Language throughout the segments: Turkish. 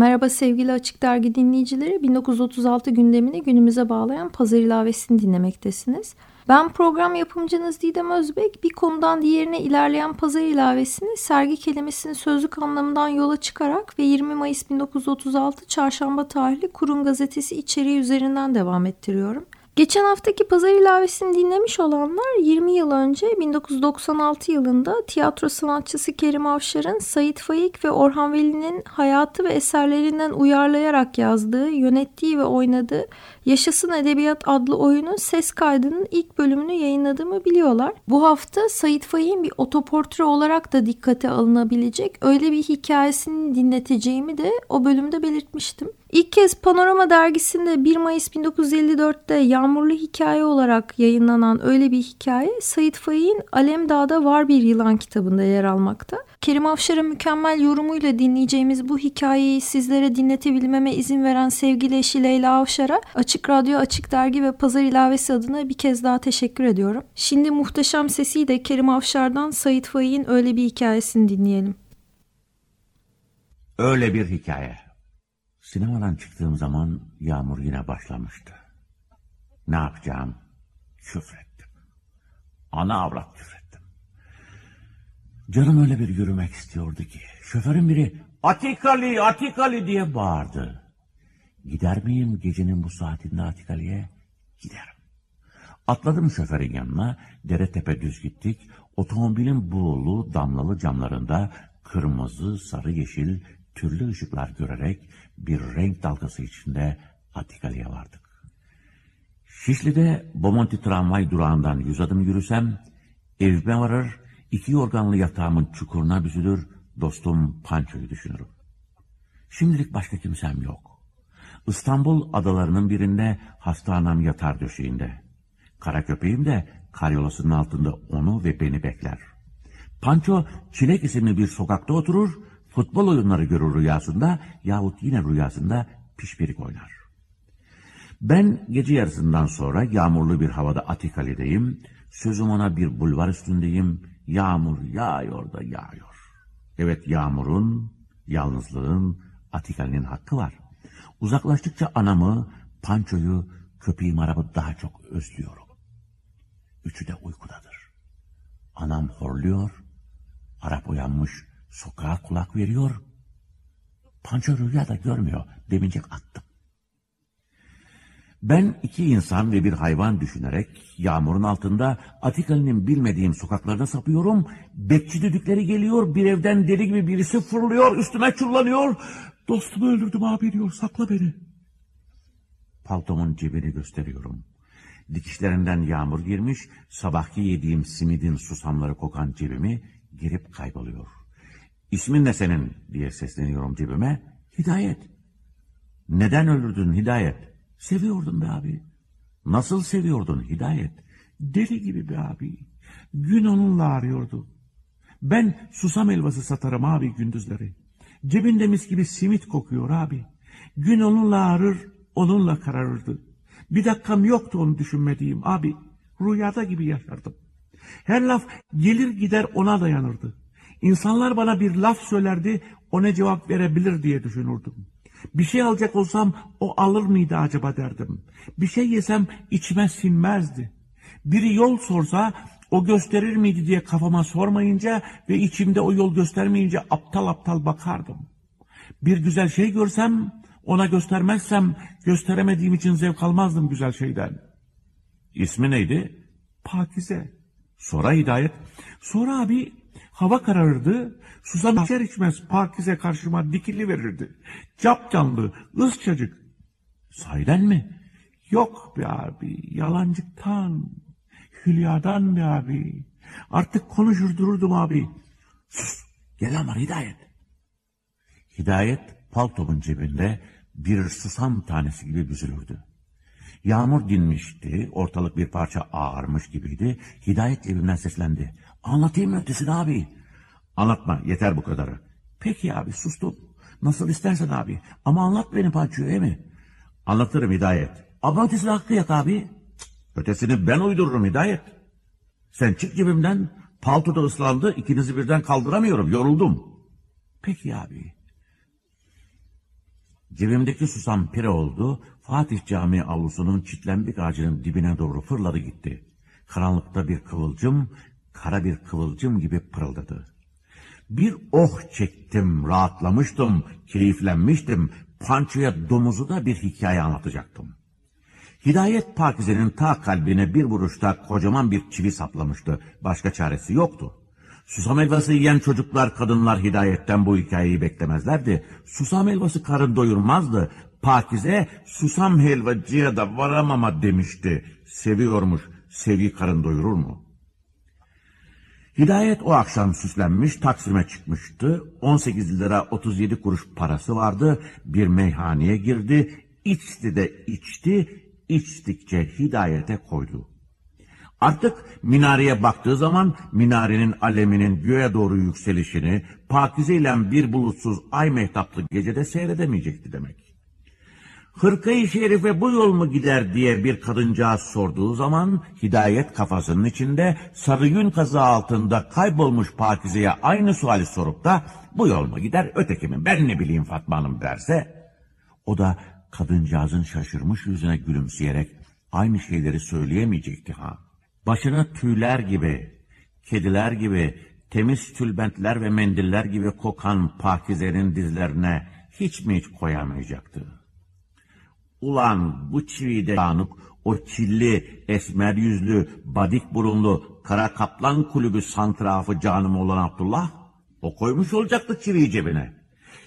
Merhaba sevgili Açık Dergi dinleyicileri. 1936 gündemini günümüze bağlayan pazar ilavesini dinlemektesiniz. Ben program yapımcınız Didem Özbek. Bir konudan diğerine ilerleyen pazar ilavesini sergi kelimesinin sözlük anlamından yola çıkarak ve 20 Mayıs 1936 çarşamba tarihli Kurun gazetesi içeriği üzerinden devam ettiriyorum. Geçen haftaki pazar ilavesini dinlemiş olanlar 20 yıl önce 1996 yılında tiyatro sanatçısı Kerim Avşar'ın Sait Faik ve Orhan Veli'nin hayatı ve eserlerinden uyarlayarak yazdığı, yönettiği ve oynadığı Yaşasın Edebiyat adlı oyunun ses kaydının ilk bölümünü yayınladığımı biliyorlar. Bu hafta Sait Faik'in bir otoportre olarak da dikkate alınabilecek öyle bir hikayesini dinleteceğimi de o bölümde belirtmiştim. İlk kez Panorama dergisinde 1 Mayıs 1954'te Yağmurlu Hikaye olarak yayınlanan öyle bir hikaye Sait Faik'in Alemdağ'da Var Bir Yılan kitabında yer almakta. Kerim Afşar'ın mükemmel yorumuyla dinleyeceğimiz bu hikayeyi sizlere dinletebilmeme izin veren sevgili eşi Leyla Avşar'a Açık Radyo, Açık Dergi ve Pazar İlavesi adına bir kez daha teşekkür ediyorum. Şimdi muhteşem sesiyle Kerim Afşar'dan Sait Faik'in öyle bir hikayesini dinleyelim. Öyle bir hikaye. Sinemadan çıktığım zaman yağmur yine başlamıştı. Ne yapacağım? Küfrettim. Ana avrat küfrettim. Canım öyle bir yürümek istiyordu ki. Şoförün biri Atikali, Atikali diye bağırdı. Gider miyim gecenin bu saatinde Atikali'ye? Giderim. Atladım şoförün yanına, dere tepe düz gittik. Otomobilin buğulu, damlalı camlarında kırmızı, sarı, yeşil türlü ışıklar görerek bir renk dalgası içinde Atikali'ye vardık. Şişli'de Bomonti tramvay durağından yüz adım yürüsem, evime varır, iki yorganlı yatağımın çukuruna büzülür, dostum Panço'yu düşünürüm. Şimdilik başka kimsem yok. İstanbul adalarının birinde hastanam yatar döşeğinde. Kara köpeğim de karyolasının altında onu ve beni bekler. Panço Çilek isimli bir sokakta oturur, futbol oyunları görür rüyasında yahut yine rüyasında pişpirik oynar. Ben gece yarısından sonra yağmurlu bir havada Atikali'deyim. Sözüm ona bir bulvar üstündeyim. Yağmur yağıyor da yağıyor. Evet yağmurun, yalnızlığın, Atikali'nin hakkı var. Uzaklaştıkça anamı, Panço'yu, köpeğim arabı daha çok özlüyorum. Üçü de uykudadır. Anam horluyor, Arap uyanmış, sokağa kulak veriyor. Panço rüya da görmüyor, demincek attım. Ben iki insan ve bir hayvan düşünerek yağmurun altında Atikali'nin bilmediğim sokaklarda sapıyorum. Bekçi düdükleri geliyor, bir evden deli gibi birisi fırlıyor, üstüme çullanıyor. Dostumu öldürdüm abi diyor, sakla beni. Paltomun cebini gösteriyorum. Dikişlerinden yağmur girmiş, sabahki yediğim simidin susamları kokan cebimi girip kayboluyor. İsmin ne senin diye sesleniyorum cebime. Hidayet. Neden öldürdün Hidayet? Seviyordum be abi. Nasıl seviyordun Hidayet? Deli gibi be abi. Gün onunla arıyordu. Ben susam elvası satarım abi gündüzleri. Cebinde mis gibi simit kokuyor abi. Gün onunla arır, onunla kararırdı. Bir dakikam yoktu onu düşünmediğim abi. Rüyada gibi yaşardım. Her laf gelir gider ona dayanırdı. İnsanlar bana bir laf söylerdi, o ne cevap verebilir diye düşünürdüm. Bir şey alacak olsam o alır mıydı acaba derdim. Bir şey yesem içime sinmezdi. Biri yol sorsa o gösterir miydi diye kafama sormayınca ve içimde o yol göstermeyince aptal aptal bakardım. Bir güzel şey görsem ona göstermezsem gösteremediğim için zevk almazdım güzel şeyden. İsmi neydi? Pakize. Sonra Hidayet. Sonra abi hava kararırdı. Susam içer içmez Pakize karşıma dikili verirdi. Cap canlı, ısçacık. Sahiden mi? Yok be abi, yalancıktan, hülyadan be abi. Artık konuşur dururdum abi. Sus, gel ama Hidayet. Hidayet paltomun cebinde bir susam tanesi gibi büzülürdü. Yağmur dinmişti, ortalık bir parça ağarmış gibiydi. Hidayet cebimden seslendi. Anlatayım ötesini abi? Anlatma, yeter bu kadarı. Peki abi, sustum. Nasıl istersen abi. Ama anlat beni Panço'ya mi? Anlatırım Hidayet. Ama ötesini hakkı yok abi. Ötesini ben uydururum Hidayet. Sen çık cebimden, palto da ıslandı, ikinizi birden kaldıramıyorum, yoruldum. Peki abi. Cebimdeki susam pire oldu, Fatih Camii avlusunun çitlenbik ağacının dibine doğru fırladı gitti. Karanlıkta bir kıvılcım, kara bir kıvılcım gibi pırıldadı. Bir oh çektim, rahatlamıştım, keyiflenmiştim. Panço'ya domuzu da bir hikaye anlatacaktım. Hidayet Pakize'nin ta kalbine bir vuruşta kocaman bir çivi saplamıştı. Başka çaresi yoktu. Susam helvası yiyen çocuklar, kadınlar hidayetten bu hikayeyi beklemezlerdi. Susam helvası karın doyurmazdı. Pakize susam helvacıya da varamama demişti. Seviyormuş, sevgi karın doyurur mu? Hidayet o akşam süslenmiş, Taksim'e çıkmıştı. 18 lira 37 kuruş parası vardı. Bir meyhaneye girdi. İçti de içti, içtikçe hidayete koydu. Artık minareye baktığı zaman minarenin aleminin göğe doğru yükselişini Pakize ile bir bulutsuz ay mehtaplı gecede seyredemeyecekti demek. Hırkayı şerife bu yol mu gider diye bir kadıncağız sorduğu zaman hidayet kafasının içinde sarı yün kazı altında kaybolmuş Pakize'ye aynı suali sorup da bu yol mu gider öteki mi ben ne bileyim Fatma Hanım derse o da kadıncağızın şaşırmış yüzüne gülümseyerek aynı şeyleri söyleyemeyecekti ha. Başına tüyler gibi, kediler gibi, temiz tülbentler ve mendiller gibi kokan Pakize'nin dizlerine hiç mi hiç koyamayacaktı? Ulan bu çiviyi yanıp o çilli, esmer yüzlü, badik burunlu, kara kaplan kulübü santrafı canım olan Abdullah, o koymuş olacaktı çiviyi cebine.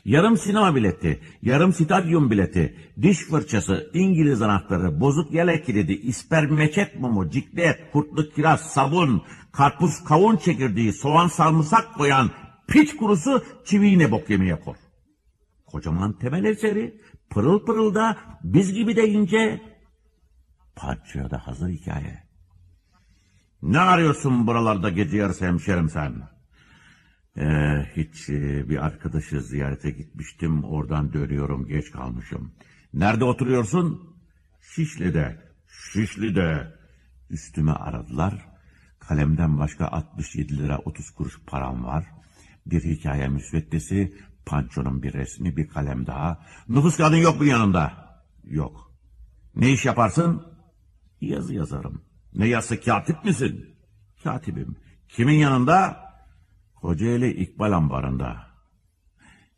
Yarım sinema bileti, yarım stadyum bileti, diş fırçası, İngiliz anahtarı, bozuk yelek kilidi, isper meçet mumu, ciklet, kurtlu kiraz, sabun, karpuz kavun çekirdeği, soğan sarımsak koyan piç kurusu çiviyi ne bok yemeye kor. Kocaman temel eseri, pırıl pırıl da biz gibi de ince. Parçaya da hazır hikaye. Ne arıyorsun buralarda gece yarısı hemşerim sen? Ee, hiç e, bir arkadaşı ziyarete gitmiştim. Oradan dönüyorum geç kalmışım. Nerede oturuyorsun? Şişli'de. Şişli'de. Üstüme aradılar. Kalemden başka 67 lira 30 kuruş param var. Bir hikaye müsveddesi, pançonun bir resmi, bir kalem daha. Nüfus kağıdın yok mu yanında? Yok. Ne iş yaparsın? Yazı yazarım. Ne yazı katip misin? Katibim. Kimin yanında? Kocaeli İkbal ambarında.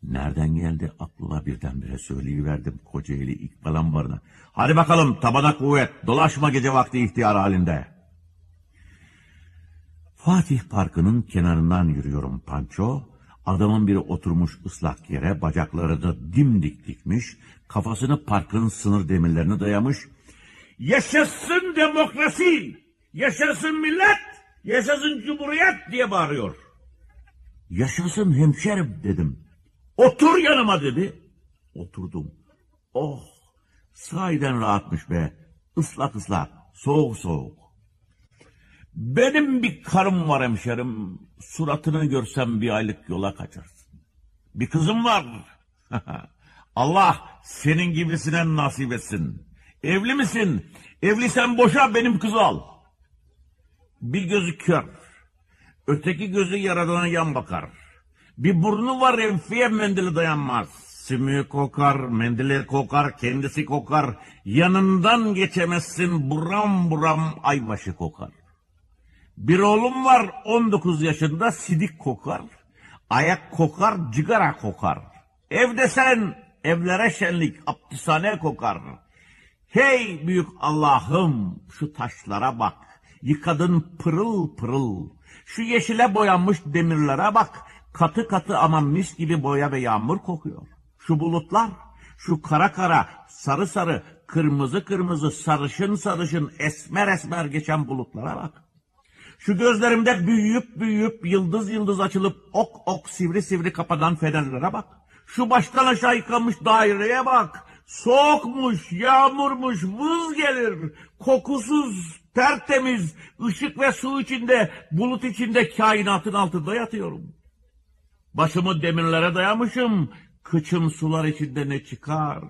Nereden geldi aklına birdenbire söyleyiverdim Kocaeli İkbal ambarına. Hadi bakalım tabana kuvvet dolaşma gece vakti ihtiyar halinde. Fatih Parkı'nın kenarından yürüyorum Panço. Adamın biri oturmuş ıslak yere bacakları da dimdik dikmiş. Kafasını parkın sınır demirlerine dayamış. Yaşasın demokrasi! Yaşasın millet! Yaşasın cumhuriyet diye bağırıyor. Yaşasın hemşerim dedim. Otur yanıma dedi. Oturdum. Oh sahiden rahatmış be. Islak ıslak, soğuk soğuk. Benim bir karım var hemşerim. Suratını görsem bir aylık yola kaçarsın. Bir kızım var. Allah senin gibisine nasip etsin. Evli misin? Evlisen boşa benim kızı al. Bir gözü kör. Öteki gözü yaradana yan bakar. Bir burnu var enfiye mendili dayanmaz. Sümüğü kokar, mendili kokar, kendisi kokar. Yanından geçemezsin buram buram aybaşı kokar. Bir oğlum var 19 yaşında sidik kokar. Ayak kokar, cigara kokar. Evde sen evlere şenlik, aptishane kokar. Hey büyük Allah'ım şu taşlara bak. Yıkadın pırıl pırıl. Şu yeşile boyanmış demirlere bak. Katı katı ama mis gibi boya ve yağmur kokuyor. Şu bulutlar, şu kara kara, sarı sarı, kırmızı kırmızı, sarışın sarışın, esmer esmer geçen bulutlara bak. Şu gözlerimde büyüyüp büyüyüp yıldız yıldız açılıp ok ok sivri sivri kapadan fenerlere bak. Şu baştan aşağı yıkanmış daireye bak. Soğukmuş, yağmurmuş, vız gelir. Kokusuz, tertemiz, ışık ve su içinde, bulut içinde kainatın altında yatıyorum. Başımı demirlere dayamışım, kıçım sular içinde ne çıkar?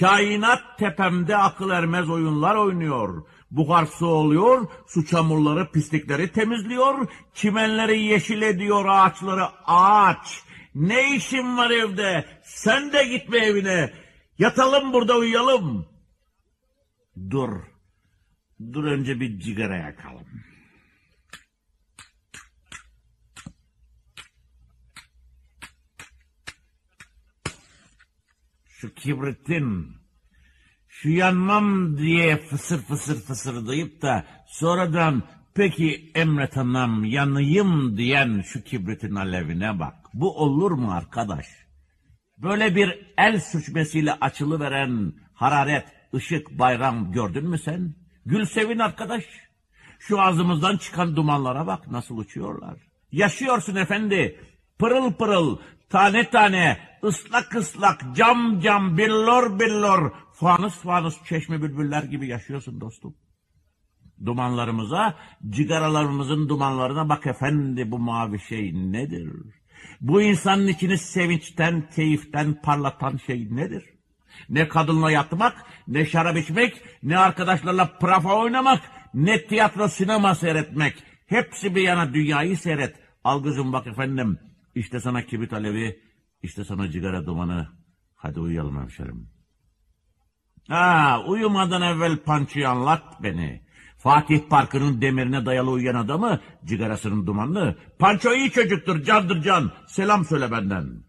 Kainat tepemde akıl ermez oyunlar oynuyor. Buhar su oluyor, su çamurları pislikleri temizliyor, çimenleri yeşil ediyor, ağaçları ağaç. Ne işin var evde? Sen de gitme evine. Yatalım burada uyuyalım. Dur. Dur önce bir cigara yakalım. Şu kibritin şu yanmam diye fısır fısır fısırdayıp da sonradan peki Emret Hanım yanayım diyen şu kibritin alevine bak. Bu olur mu arkadaş? Böyle bir el sürçmesiyle açılıveren hararet, ışık, bayram gördün mü sen? Gül sevin arkadaş. Şu ağzımızdan çıkan dumanlara bak nasıl uçuyorlar. Yaşıyorsun efendi. Pırıl pırıl, tane tane, ıslak ıslak, cam cam, billor billor, fanus fanus çeşme bülbüller gibi yaşıyorsun dostum. Dumanlarımıza, cigaralarımızın dumanlarına bak efendi bu mavi şey nedir? Bu insanın içini sevinçten, keyiften parlatan şey nedir? Ne kadınla yatmak, ne şarap içmek, ne arkadaşlarla prafa oynamak, ne tiyatro sinema seyretmek. Hepsi bir yana dünyayı seyret. Al kızım bak efendim, işte sana kibrit alevi, işte sana cigara dumanı. Hadi uyuyalım hemşerim. Ha, uyumadan evvel pançıyı anlat beni. Fatih Parkı'nın demirine dayalı uyuyan adamı, cigarasının dumanlı. Panço iyi çocuktur, candır can. Selam söyle benden.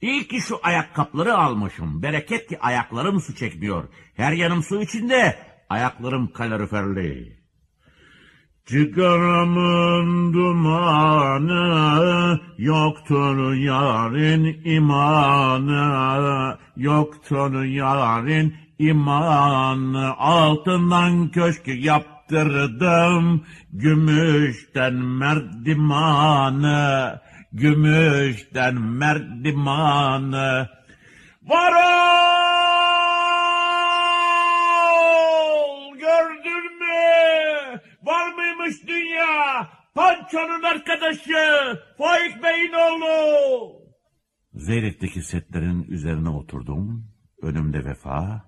İyi ki şu ayakkabıları almışım. Bereket ki ayaklarım su çekmiyor. Her yanım su içinde, ayaklarım kaloriferli. Cigaramın dumanı, yoktur yarın imanı, yoktur yarın imanı. Altından köşk yaptırdım, gümüşten merdimanı, gümüşten merdimanı. Varol! Gördün mü? Var mıymış dünya? Panço'nun arkadaşı, Faik Bey'in oğlu. Zeyrek'teki setlerin üzerine oturdum. Önümde vefa.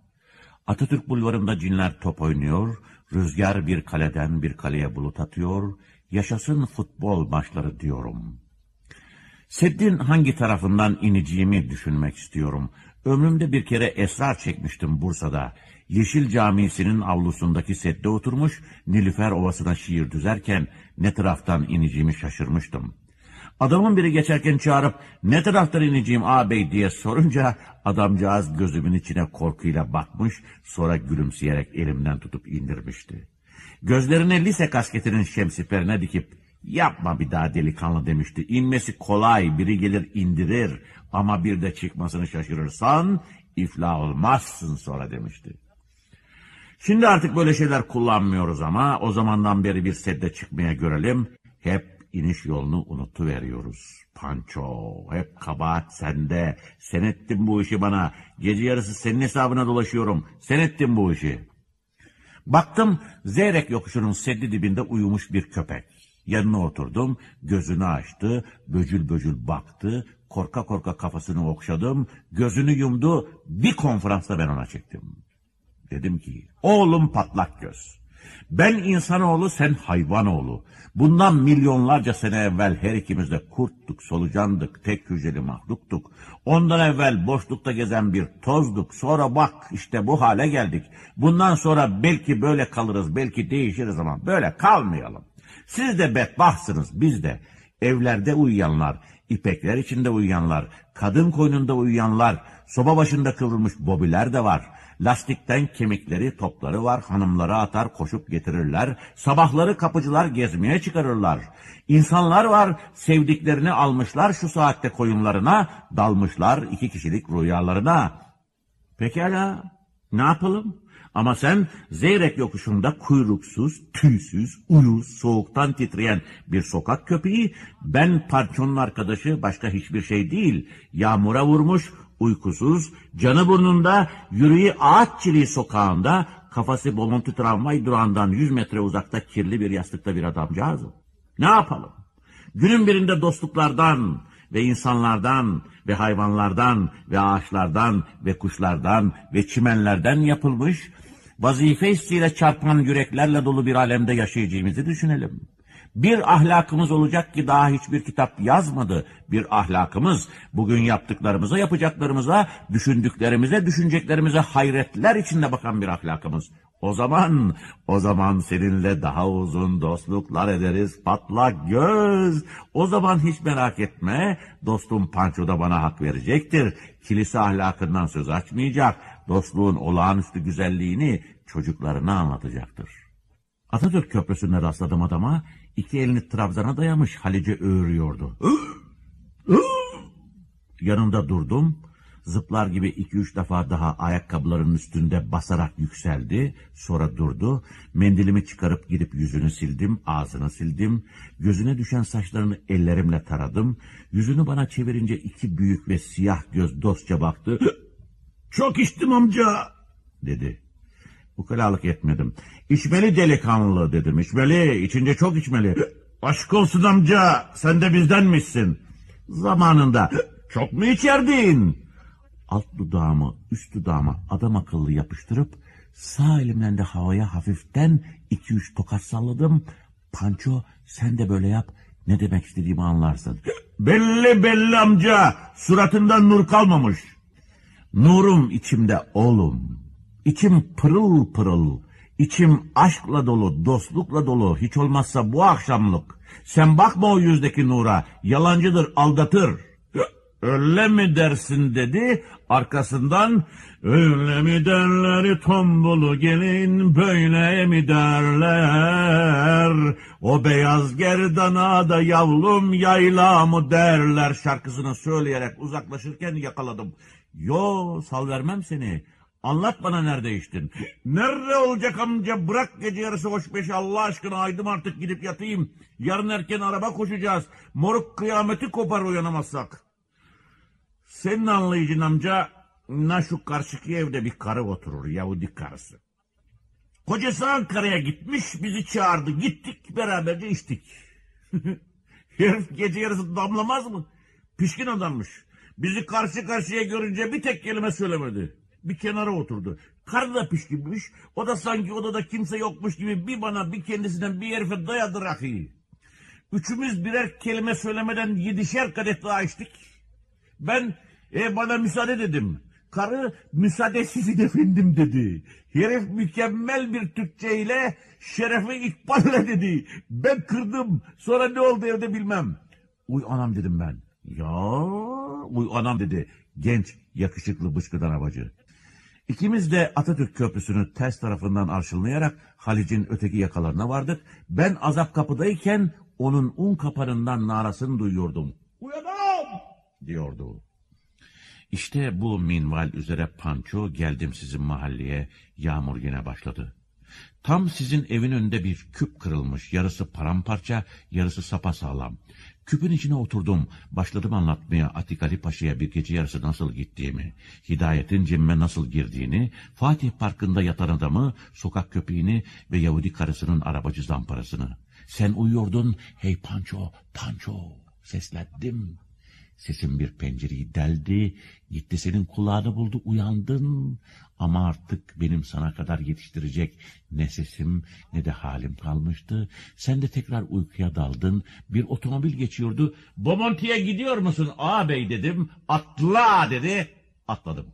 Atatürk bulvarında cinler top oynuyor. Rüzgar bir kaleden bir kaleye bulut atıyor. Yaşasın futbol maçları diyorum. Seddin hangi tarafından ineceğimi düşünmek istiyorum. Ömrümde bir kere esrar çekmiştim Bursa'da. Yeşil Camisi'nin avlusundaki sette oturmuş, Nilüfer Ovası'na şiir düzerken ne taraftan ineceğimi şaşırmıştım. Adamın biri geçerken çağırıp ne taraftan ineceğim ağabey diye sorunca adamcağız gözümün içine korkuyla bakmış sonra gülümseyerek elimden tutup indirmişti. Gözlerini lise kasketinin şemsiperine dikip yapma bir daha delikanlı demişti. İnmesi kolay biri gelir indirir ama bir de çıkmasını şaşırırsan iflah olmazsın sonra demişti. Şimdi artık böyle şeyler kullanmıyoruz ama o zamandan beri bir sette çıkmaya görelim. Hep iniş yolunu unutuveriyoruz. Panço, hep kabahat sende. Sen ettin bu işi bana. Gece yarısı senin hesabına dolaşıyorum. Sen ettin bu işi. Baktım Zeyrek yokuşunun seddi dibinde uyumuş bir köpek. Yanına oturdum, gözünü açtı, böcül böcül baktı, korka korka kafasını okşadım, gözünü yumdu, bir konferansta ben ona çektim. Dedim ki, oğlum patlak göz. Ben insanoğlu, sen hayvanoğlu. Bundan milyonlarca sene evvel her ikimiz de kurttuk, solucandık, tek hücreli mahluktuk. Ondan evvel boşlukta gezen bir tozduk. Sonra bak işte bu hale geldik. Bundan sonra belki böyle kalırız, belki değişiriz ama böyle kalmayalım. Siz de bedbahsınız, biz de. Evlerde uyuyanlar, ipekler içinde uyuyanlar, kadın koynunda uyuyanlar, soba başında kıvrılmış bobiler de var. Lastikten kemikleri, topları var, hanımları atar, koşup getirirler. Sabahları kapıcılar gezmeye çıkarırlar. İnsanlar var, sevdiklerini almışlar şu saatte koyunlarına, dalmışlar iki kişilik rüyalarına. Pekala, ne yapalım? Ama sen Zeyrek yokuşunda kuyruksuz, tüysüz, uyuz, soğuktan titreyen bir sokak köpeği, ben parçonun arkadaşı başka hiçbir şey değil. Yağmura vurmuş, uykusuz, canı burnunda, yürüyü ağaç çiliği sokağında, kafası Bomonti tramvay durağından 100 metre uzakta kirli bir yastıkta bir adamcağızım. Ne yapalım? Günün birinde dostluklardan ve insanlardan ve hayvanlardan ve ağaçlardan ve kuşlardan ve çimenlerden yapılmış vazife hissiyle çarpan yüreklerle dolu bir alemde yaşayacağımızı düşünelim. Bir ahlakımız olacak ki daha hiçbir kitap yazmadı. Bir ahlakımız bugün yaptıklarımıza, yapacaklarımıza, düşündüklerimize, düşüneceklerimize hayretler içinde bakan bir ahlakımız. O zaman, o zaman seninle daha uzun dostluklar ederiz patlak göz. O zaman hiç merak etme, dostum Panço da bana hak verecektir. Kilise ahlakından söz açmayacak, dostluğun olağanüstü güzelliğini çocuklarına anlatacaktır. Atatürk Köprüsü'nde rastladım adama, iki elini trabzana dayamış Halice öğürüyordu. Yanında durdum, zıplar gibi iki üç defa daha ayakkabılarının üstünde basarak yükseldi, sonra durdu, mendilimi çıkarıp gidip yüzünü sildim, ağzını sildim, gözüne düşen saçlarını ellerimle taradım, yüzünü bana çevirince iki büyük ve siyah göz dostça baktı, ''Çok içtim amca'' dedi. Ukalalık etmedim. İçmeli delikanlı dedim. İçmeli, içince çok içmeli. Aşk olsun amca, sen de bizdenmişsin. Zamanında çok mu içerdin? Alt dudağımı, üst dudağıma adam akıllı yapıştırıp sağ elimden de havaya hafiften iki üç tokat salladım. Panço sen de böyle yap ne demek istediğimi anlarsın. Belli belli amca suratından nur kalmamış. Nurum içimde oğlum. İçim pırıl pırıl. İçim aşkla dolu, dostlukla dolu. Hiç olmazsa bu akşamlık. Sen bakma o yüzdeki nura. Yalancıdır, aldatır. Öyle mi dersin dedi. Arkasından öyle mi derler tombulu gelin böyle mi derler. O beyaz gerdana da yavlum yayla mı derler şarkısını söyleyerek uzaklaşırken yakaladım. Yo sal vermem seni. Anlat bana nerede içtin? Nerede olacak amca? Bırak gece yarısı hoş beşi Allah aşkına aydım artık gidip yatayım. Yarın erken araba koşacağız. Moruk kıyameti kopar uyanamazsak. Senin anlayıcın amca, na şu karşıki evde bir karı oturur, Yahudi karısı. Kocası Ankara'ya gitmiş, bizi çağırdı. Gittik, beraberce içtik. Herif gece yarısı damlamaz mı? Pişkin adammış. Bizi karşı karşıya görünce bir tek kelime söylemedi. Bir kenara oturdu. Karı da pişkinmiş. O da sanki odada kimse yokmuş gibi bir bana bir kendisinden bir herife dayadı rakıyı. Üçümüz birer kelime söylemeden yedişer kadeh daha içtik. Ben e, bana müsaade dedim. Karı müsaade sizin efendim dedi. Herif mükemmel bir Türkçe ile şerefe ikballe dedi. Ben kırdım. Sonra ne oldu evde bilmem. Uy anam dedim ben. Ya uy anam dedi. Genç, yakışıklı bıçkıdan havacı. İkimiz de Atatürk Köprüsü'nü ters tarafından arşınlayarak Halic'in öteki yakalarına vardık. Ben azap kapıdayken onun un kapanından narasını duyuyordum. Uyanam! diyordu. İşte bu minval üzere Panço geldim sizin mahalleye. Yağmur yine başladı. Tam sizin evin önünde bir küp kırılmış. Yarısı paramparça, yarısı sapasağlam. Küpün içine oturdum. Başladım anlatmaya Atik Ali Paşa'ya bir gece yarısı nasıl gittiğimi, Hidayet'in cemme nasıl girdiğini, Fatih Parkı'nda yatan adamı, sokak köpeğini ve Yahudi karısının arabacı zamparasını. Sen uyuyordun, hey Panço, Panço, seslendim. Sesim bir pencereyi deldi, gitti senin kulağını buldu, uyandın. Ama artık benim sana kadar yetiştirecek ne sesim ne de halim kalmıştı. Sen de tekrar uykuya daldın. Bir otomobil geçiyordu. Bomonti'ye gidiyor musun ağabey dedim. Atla dedi. Atladım.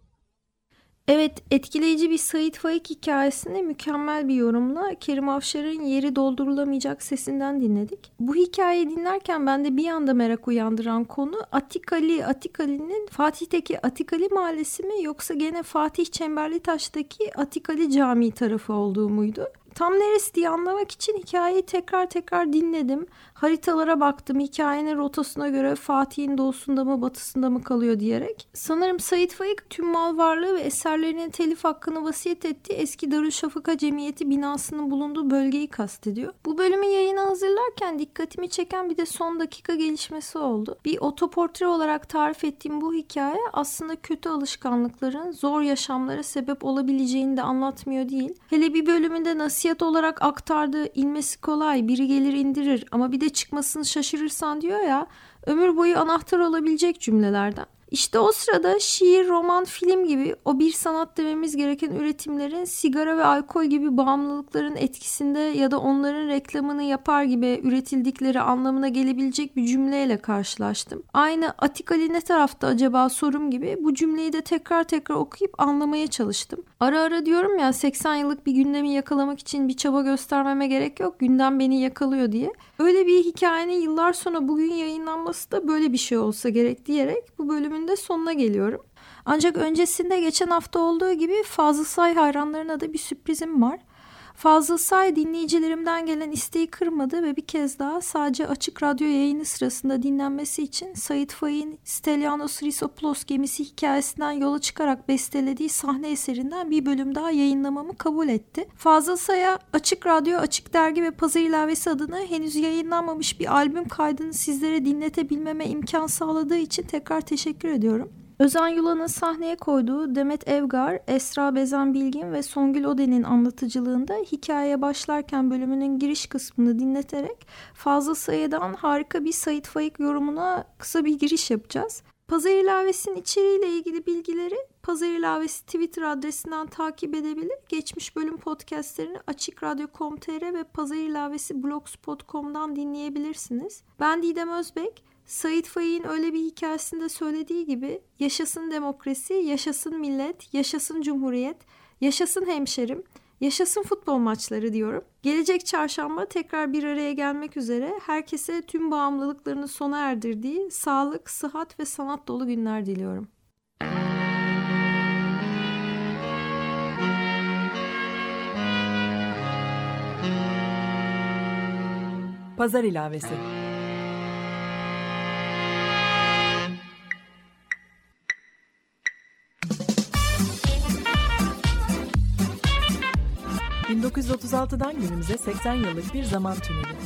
Evet, etkileyici bir Sait Faik hikayesini mükemmel bir yorumla Kerim Afşar'ın yeri doldurulamayacak sesinden dinledik. Bu hikayeyi dinlerken bende bir anda merak uyandıran konu Atikali, Atikali'nin Fatih'teki Atikali Mahallesi mi yoksa gene Fatih Çemberli Taş'taki Atikali Camii tarafı olduğu muydu? Tam neresi diye anlamak için hikayeyi tekrar tekrar dinledim. Haritalara baktım hikayenin rotasına göre Fatih'in doğusunda mı batısında mı kalıyor diyerek. Sanırım Said Faik tüm mal varlığı ve eserlerinin telif hakkını vasiyet ettiği eski Darüşşafaka Cemiyeti binasının bulunduğu bölgeyi kastediyor. Bu bölümü yayına hazırlarken dikkatimi çeken bir de son dakika gelişmesi oldu. Bir otoportre olarak tarif ettiğim bu hikaye aslında kötü alışkanlıkların zor yaşamlara sebep olabileceğini de anlatmıyor değil. Hele bir bölümünde nasihat olarak aktardığı inmesi kolay biri gelir indirir ama bir de çıkmasını şaşırırsan diyor ya ömür boyu anahtar olabilecek cümlelerden. İşte o sırada şiir, roman, film gibi o bir sanat dememiz gereken üretimlerin sigara ve alkol gibi bağımlılıkların etkisinde ya da onların reklamını yapar gibi üretildikleri anlamına gelebilecek bir cümleyle karşılaştım. Aynı Atik Ali ne tarafta acaba sorum gibi bu cümleyi de tekrar tekrar okuyup anlamaya çalıştım. Ara ara diyorum ya 80 yıllık bir gündemi yakalamak için bir çaba göstermeme gerek yok. Gündem beni yakalıyor diye. Öyle bir hikayenin yıllar sonra bugün yayınlanması da böyle bir şey olsa gerek diyerek bu bölümün de sonuna geliyorum. Ancak öncesinde geçen hafta olduğu gibi Fazıl Say hayranlarına da bir sürprizim var. Fazıl Say dinleyicilerimden gelen isteği kırmadı ve bir kez daha sadece açık radyo yayını sırasında dinlenmesi için Sait Faik'in Stelianos Risopoulos gemisi hikayesinden yola çıkarak bestelediği sahne eserinden bir bölüm daha yayınlamamı kabul etti. Fazıl Say'a Açık Radyo, Açık Dergi ve Pazar İlavesi adına henüz yayınlanmamış bir albüm kaydını sizlere dinletebilmeme imkan sağladığı için tekrar teşekkür ediyorum. Özen Yula'nın sahneye koyduğu Demet Evgar, Esra Bezen Bilgin ve Songül Oden'in anlatıcılığında hikayeye başlarken bölümünün giriş kısmını dinleterek fazla sayıdan harika bir Sait Faik yorumuna kısa bir giriş yapacağız. Pazar ilavesinin içeriğiyle ilgili bilgileri Pazar ilavesi Twitter adresinden takip edebilir. Geçmiş bölüm podcastlerini açıkradyo.com.tr ve Pazar ilavesi blogspot.com'dan dinleyebilirsiniz. Ben Didem Özbek. Said Faik'in öyle bir hikayesinde söylediği gibi yaşasın demokrasi, yaşasın millet, yaşasın cumhuriyet, yaşasın hemşerim, yaşasın futbol maçları diyorum. Gelecek çarşamba tekrar bir araya gelmek üzere herkese tüm bağımlılıklarını sona erdirdiği sağlık, sıhhat ve sanat dolu günler diliyorum. Pazar ilavesi. ...1936'dan günümüze 80 yıllık bir zaman tüneli.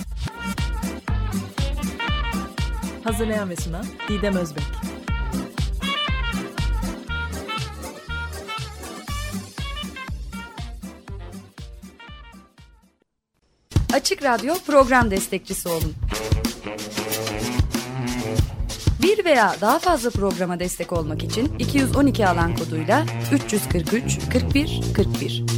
Hazırlayan ve sunan Didem Özbek. Açık Radyo program destekçisi olun. Bir veya daha fazla programa destek olmak için 212 alan koduyla 343 41 41